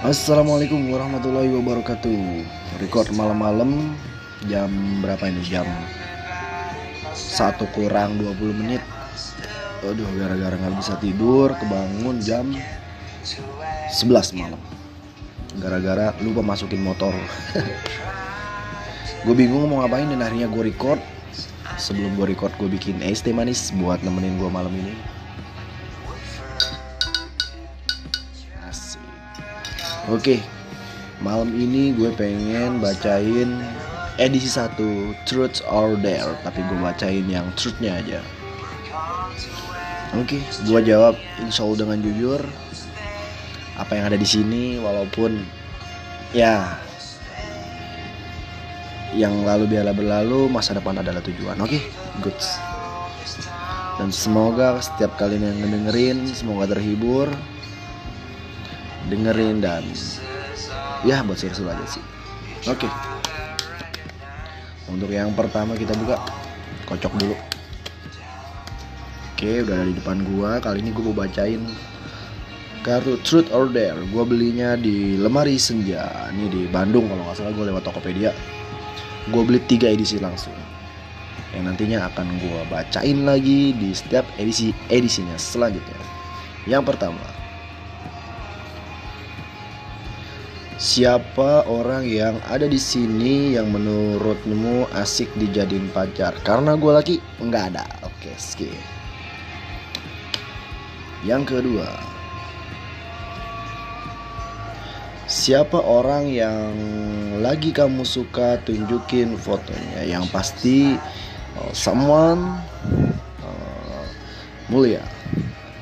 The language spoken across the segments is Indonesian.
Assalamualaikum warahmatullahi wabarakatuh. Record malam-malam Jam berapa ini? Jam satu kurang 20 menit. Aduh gara-gara gak bisa tidur Kebangun jam 11 malam. Gara-gara lupa masukin motor. Gue bingung mau ngapain dan akhirnya gue record. Sebelum gue record gue bikin es teh manis Buat nemenin gue malam ini Oke, malam ini gue pengen bacain edisi 1 Truth or Dare Tapi gue bacain yang truthnya aja. Oke, gue jawab insya Allah dengan jujur Apa yang ada di sini walaupun ya yang lalu biarlah berlalu masa depan adalah tujuan. Oke good. Dan semoga setiap kalian yang ngedengerin semoga terhibur dengerin dan ya buat seru aja sih. Oke. Untuk yang pertama kita buka kocok dulu. Oke udah ada di depan gua. Kali ini gua mau bacain kartu Truth or Dare. Gua belinya di lemari senja. Ini di Bandung kalau nggak salah gua lewat Tokopedia. Gue beli tiga edisi langsung. Yang nantinya akan gue bacain lagi di setiap edisi edisinya selanjutnya. Yang pertama Siapa orang yang ada di sini yang menurutmu asik dijadiin pacar? Karena gue laki nggak ada. Oke, skip. Yang kedua, siapa orang yang lagi kamu suka tunjukin fotonya? Yang pasti uh, someone uh, mulia.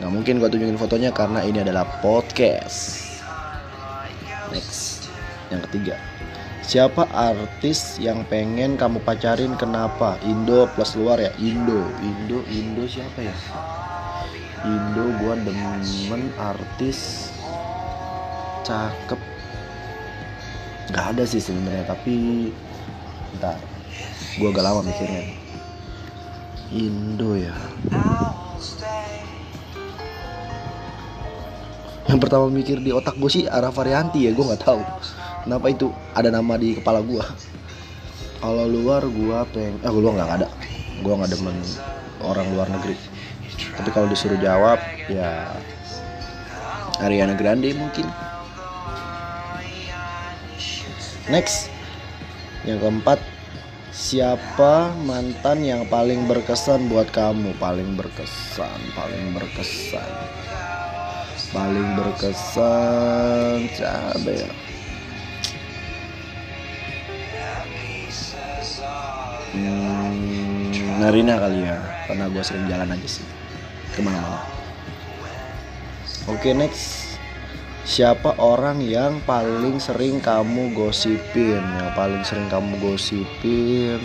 Nggak mungkin gue tunjukin fotonya karena ini adalah podcast. Next. Yang ketiga. Siapa artis yang pengen kamu pacarin kenapa? Indo plus luar ya? Indo, Indo, Indo siapa ya? Indo gua demen artis cakep. Gak ada sih sebenarnya tapi ntar gua agak lama mikirnya. Indo ya. Yang pertama mikir di otak gue sih arah varianti ya gue nggak tahu. Kenapa itu ada nama di kepala gue kalau luar gue peng ah gue nggak ada. Gue nggak demen orang luar negeri. Tapi kalau disuruh jawab ya Ariana Grande mungkin. Next. Yang keempat siapa mantan yang paling berkesan buat kamu? Paling berkesan paling berkesan paling berkesan siapa ya. Hmm, Narina kali ya karena gue sering jalan aja sih ke mana-mana. Oke next. Siapa orang yang paling sering kamu gosipin? Yang paling sering kamu gosipin?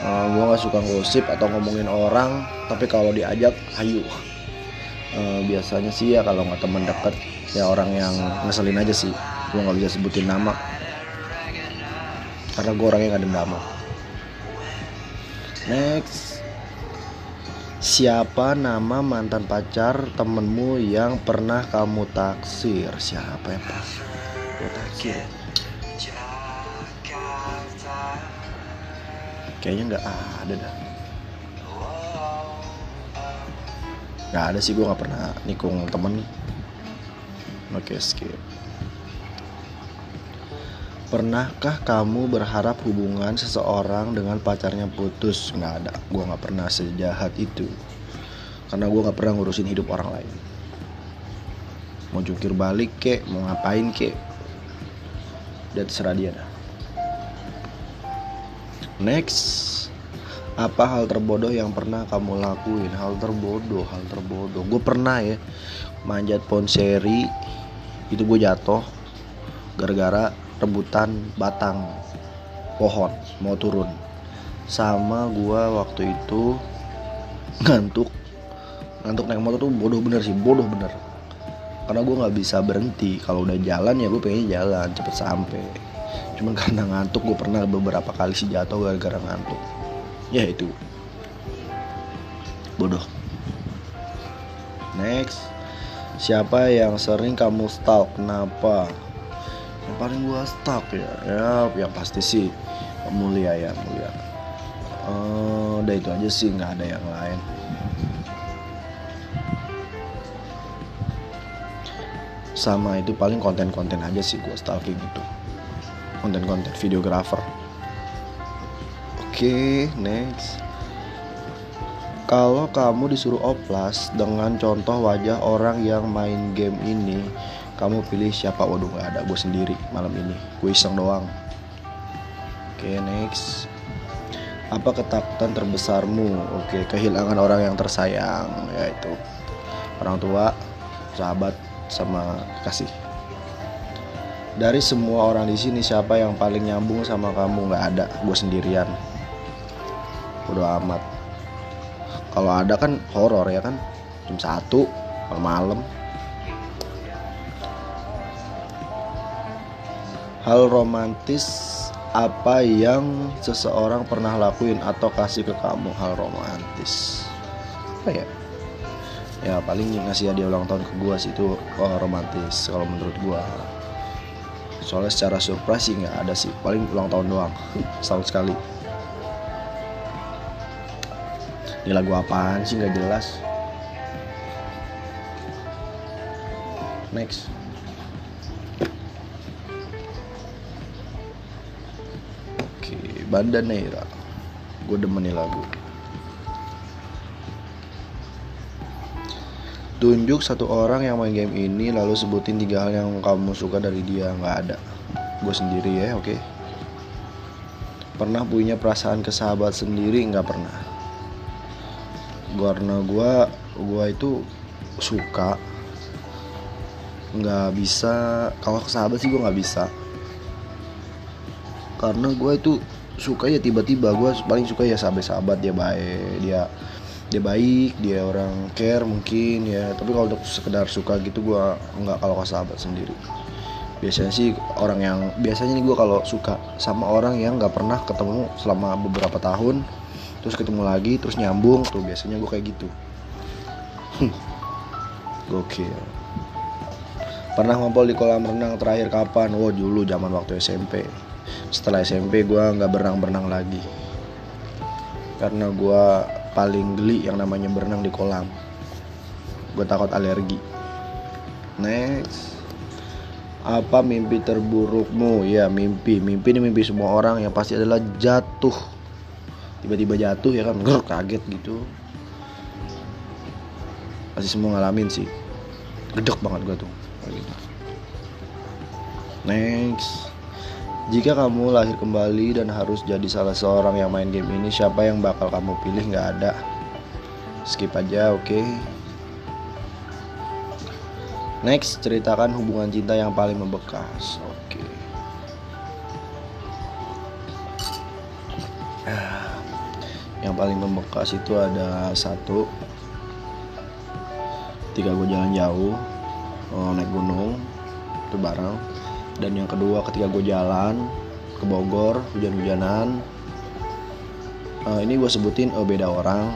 Uh, eh, gue nggak suka gosip atau ngomongin orang tapi kalau diajak ayo uh, biasanya sih ya kalau nggak teman dekat ya orang yang ngeselin aja sih. Gue nggak bisa sebutin nama. Karena gue orangnya nggak dendam. Next. Siapa nama mantan pacar temenmu yang pernah kamu taksir? Siapa ya pak? Gue taksir. Kayaknya nggak ada dah nggak ada sih gue nggak pernah nikung temen. Oke skip. Pernahkah kamu berharap hubungan seseorang dengan pacarnya putus? Nggak ada, gue nggak pernah sejahat itu. Karena gue nggak pernah ngurusin hidup orang lain. Mau jungkir balik kek, mau ngapain kek? Udah terserah dia Next apa hal terbodoh yang pernah kamu lakuin? Hal terbodoh hal terbodoh. Gue pernah ya manjat ponseri itu gue jatuh gara-gara rebutan batang pohon mau turun. Sama gue waktu itu ngantuk ngantuk naik motor tuh bodoh bener sih bodoh bener. Karena gue nggak bisa berhenti. Kalau udah jalan ya gue pengen jalan cepet sampai. Cuman karena ngantuk gue pernah beberapa kali sih jatuh gara-gara ngantuk ya itu. Bodoh. Next. Siapa yang sering kamu stalk? Kenapa? Yang paling gua stalk ya? Ya yang pasti sih mulia ya mulia. Uh, udah itu aja sih nggak ada yang lain. Sama itu paling konten-konten aja sih gue stalking gitu konten-konten videographer okay, next. Kalau kamu disuruh oplas dengan contoh wajah orang yang main game ini kamu pilih siapa? Waduh gak ada gue sendiri malam ini. Gue iseng doang. Oke okay, next. Apa ketakutan terbesarmu? Oke okay, kehilangan orang yang tersayang yaitu orang tua sahabat sama kasih dari semua orang di sini siapa yang paling nyambung sama kamu? Nggak ada gue sendirian udah amat. Kalau ada kan horor ya kan? Jam satu malam. Hal romantis apa yang seseorang pernah lakuin atau kasih ke kamu? Hal romantis. Apa ya? Ya paling ngasih hadiah ulang tahun ke gua sih itu oh, romantis kalau menurut gua. Soalnya secara surprise sih nggak ada sih paling ulang tahun doang setahun sekali ini lagu apaan sih? Nggak jelas. Next. Bandanera. Gue demen nih lagu. Tunjuk satu orang yang main game ini lalu sebutin tiga hal yang kamu suka dari dia. Nggak ada. Gue sendiri ya oke? Okay? pernah punya perasaan ke sahabat sendiri? Nggak pernah karena gue gue itu suka. Nggak bisa kalau ke sahabat sih gue nggak bisa. Karena gue itu suka ya tiba-tiba gue paling suka ya sahabat-sahabat dia baik dia dia baik dia orang care mungkin ya. Tapi kalau untuk sekedar suka gitu gue nggak kalau ke sahabat sendiri. Biasanya sih orang yang biasanya nih gue kalau suka sama orang yang nggak pernah ketemu selama beberapa tahun terus ketemu lagi terus nyambung tuh biasanya gue kayak gitu. Gokil. Pernah ngompol di kolam renang terakhir kapan? Wow dulu zaman waktu SMP setelah SMP gue nggak berenang-berenang lagi. Karena gue paling geli yang namanya berenang di kolam. Gue takut alergi. Next. Apa mimpi terburukmu? Ya mimpi. Mimpi ini mimpi semua orang yang pasti adalah jatuh tiba-tiba jatuh ya kan Grr, kaget gitu pasti semua ngalamin sih gedek banget gue tuh next jika kamu lahir kembali dan harus jadi salah seorang yang main game ini, siapa yang bakal kamu pilih? Nggak ada. Skip aja, oke. Okay? Next, ceritakan hubungan cinta yang paling membekas. Oke. Okay. Yang paling membekas itu ada satu, tiga gue jalan jauh, oh, naik gunung, itu bareng. Dan yang kedua ketika gue jalan ke Bogor hujan-hujanan uh, ini gue sebutin uh, beda orang.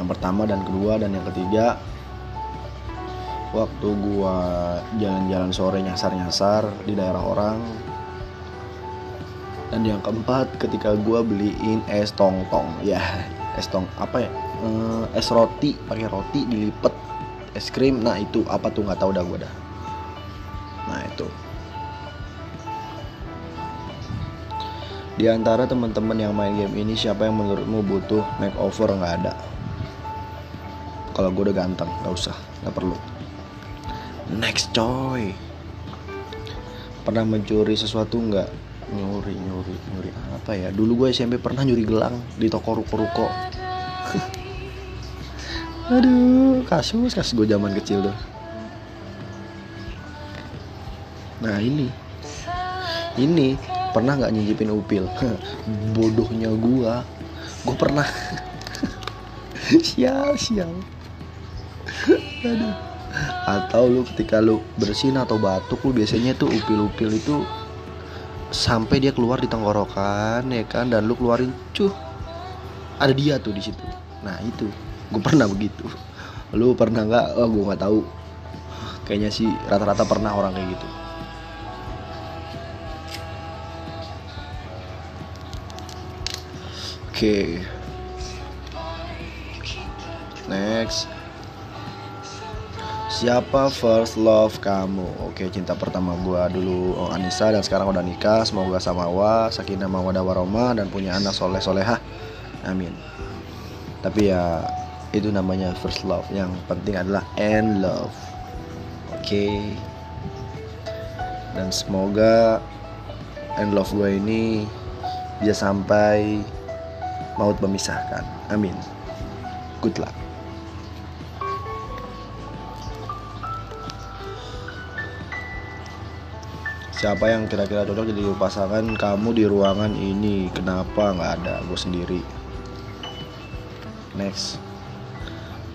Yang pertama dan kedua dan yang ketiga waktu gue jalan-jalan sore nyasar-nyasar di daerah orang dan yang keempat ketika gue beliin es tong tong ya es tong apa ya uh, es roti pakai roti dilipet es krim nah itu apa tuh nggak tahu dah gue dah Nah itu. Di antara teman-teman yang main game ini siapa yang menurutmu butuh makeover nggak ada? Kalau gue udah ganteng, nggak usah, nggak perlu. Next coy. Pernah mencuri sesuatu nggak? Nyuri, nyuri, nyuri apa ya? Dulu gue SMP pernah nyuri gelang di toko ruko-ruko. Aduh, kasus kasus gue zaman kecil tuh. nah ini ini pernah nggak nyicipin upil bodohnya gua gua pernah sial sial aduh atau lu ketika lu bersin atau batuk lu biasanya tuh upil-upil itu sampai dia keluar di tenggorokan ya kan? Dan lu keluarin cuh ada dia tuh di situ. Nah itu. Gue pernah begitu. Lu pernah nggak? Oh gue nggak tahu. Kayaknya sih rata-rata pernah orang kayak gitu. Oke. Next Siapa first love kamu? Oke, cinta pertama gua dulu oh, Anissa dan sekarang udah nikah. Semoga sama wa, sakinah mawadah warahmah dan punya anak soleh solehah. Amin. Tapi ya itu namanya first love. Yang penting adalah end love. Oke. Dan semoga end love gue ini bisa sampai maut memisahkan. Amin. Good luck. Siapa yang kira-kira cocok jadi pasangan kamu di ruangan ini? Kenapa nggak ada? Gue sendiri. Next.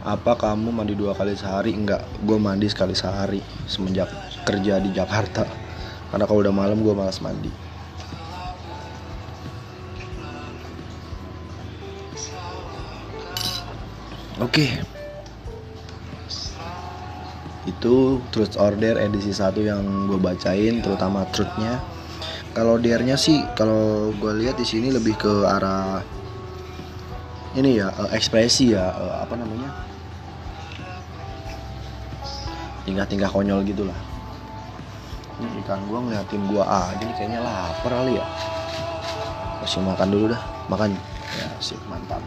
Apa kamu mandi dua kali sehari? Enggak gue mandi sekali sehari semenjak kerja di Jakarta. Karena kalau udah malam gue malas mandi. Oke. okay itu truth order edisi satu yang gue bacain terutama truthnya. Kalau dernya sih kalau gue lihat di sini lebih ke arah ini ya uh, ekspresi ya uh, apa namanya? Tingkah-tingkah konyol gitulah ini ikan gue ngeliatin gue ah jadi kayaknya lapar kali ya. Masih makan dulu dah makan. Ya sip mantap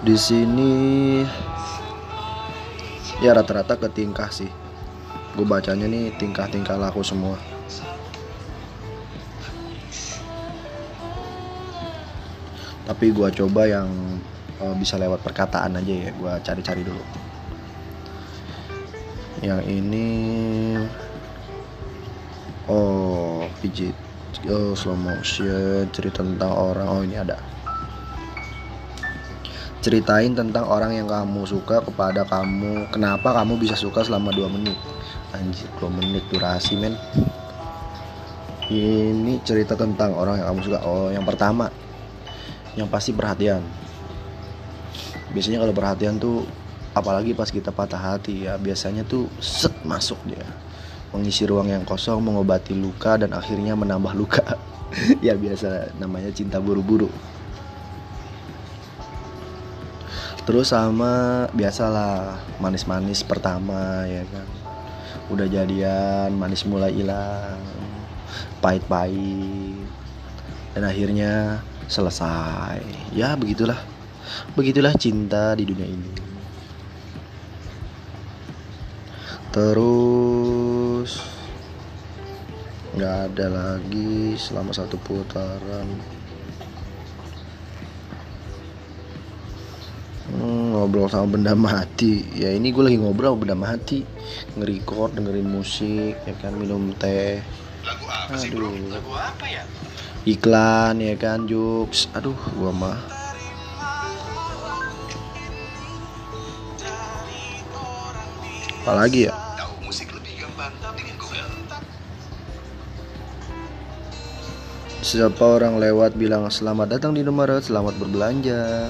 di sini ya rata-rata ke tingkah sih. Gue bacanya nih tingkah-tingkah laku semua. Tapi gue coba yang uh, bisa lewat perkataan aja ya gue cari-cari dulu. Yang ini oh pijit oh slow motion cerita tentang orang. Oh ini ada ceritain tentang orang yang kamu suka kepada kamu. Kenapa kamu bisa suka selama 2 menit? Anjir 2 menit durasi men. Ini cerita tentang orang yang kamu suka. Oh yang pertama yang pasti perhatian. Biasanya kalau perhatian tuh apalagi pas kita patah hati ya biasanya tuh set masuk dia. Mengisi ruang yang kosong mengobati luka dan akhirnya menambah luka. Ya biasa namanya cinta buru-buru terus sama biasalah manis-manis pertama ya kan. Udah jadian manis mulai hilang pahit-pahit. Dan akhirnya selesai. Ya begitulah. Begitulah cinta di dunia ini. Terus nggak ada lagi selama satu putaran ngobrol sama benda mati ya ini gue lagi ngobrol sama benda mati nge-record dengerin musik ya kan minum teh Lagu apa sih Aduh. bro? Lagu apa ya? iklan ya kan jokes aduh gua mah apalagi ya Tahu musik lebih gampang dengan Google. siapa orang lewat bilang selamat datang di Indomaret selamat berbelanja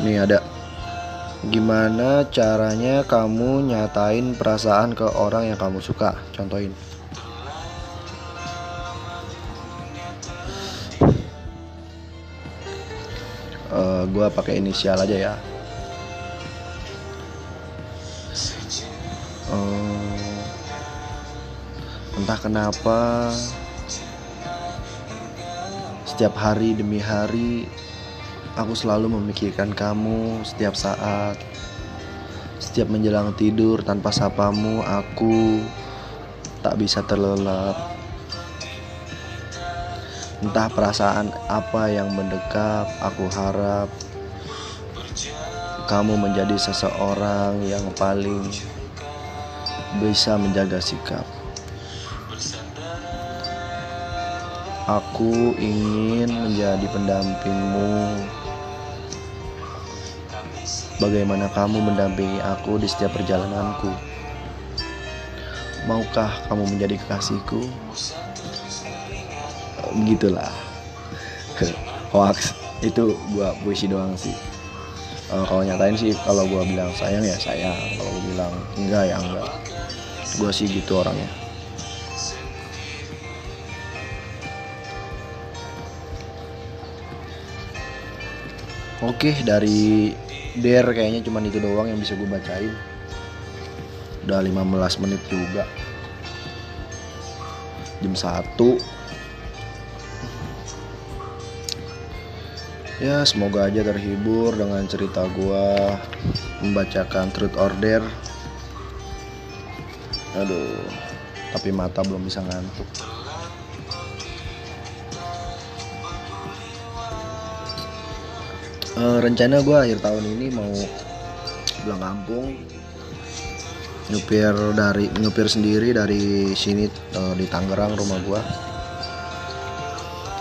Nih ada Gimana caranya kamu nyatain perasaan ke orang yang kamu suka? Contohin. Eh, gua pakai inisial aja ya. Eh, entah kenapa setiap hari demi hari aku selalu memikirkan kamu setiap saat. Setiap menjelang tidur tanpa sapamu aku tak bisa terlelap. Entah perasaan apa yang mendekap aku harap kamu menjadi seseorang yang paling bisa menjaga sikap. Aku ingin menjadi pendampingmu. Bagaimana kamu mendampingi aku di setiap perjalananku? maukah kamu menjadi kekasihku? Begitulah. Hoax. Itu gua puisi doang sih. Eh, kalau nyatain sih kalau gua bilang sayang ya sayang. Kalau gua bilang enggak ya enggak. Gua sih gitu orangnya. Oke dari Der kayaknya cuman itu doang yang bisa gue bacain. Udah 15 menit juga. Jam 1 Ya semoga aja terhibur dengan cerita gua Membacakan truth order Aduh Tapi mata belum bisa ngantuk Eh, rencana gue akhir tahun ini mau pulang kampung nyupir dari nyupir sendiri dari sini eh, di Tangerang rumah gue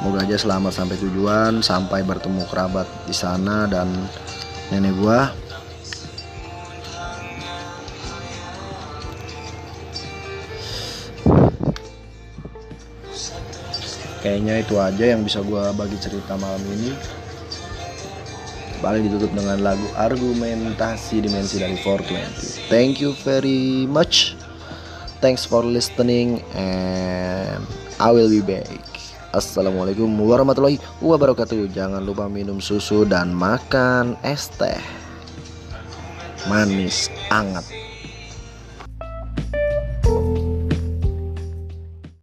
semoga aja selamat sampai tujuan sampai bertemu kerabat di sana dan nenek gue kayaknya itu aja yang bisa gue bagi cerita malam ini paling ditutup dengan lagu argumentasi dimensi dari 420 thank you very much. Thanks for listening and I will be back. Assalamualaikum warahmatullahi wabarakatuh. Jangan lupa minum susu dan makan es teh. Manis, anget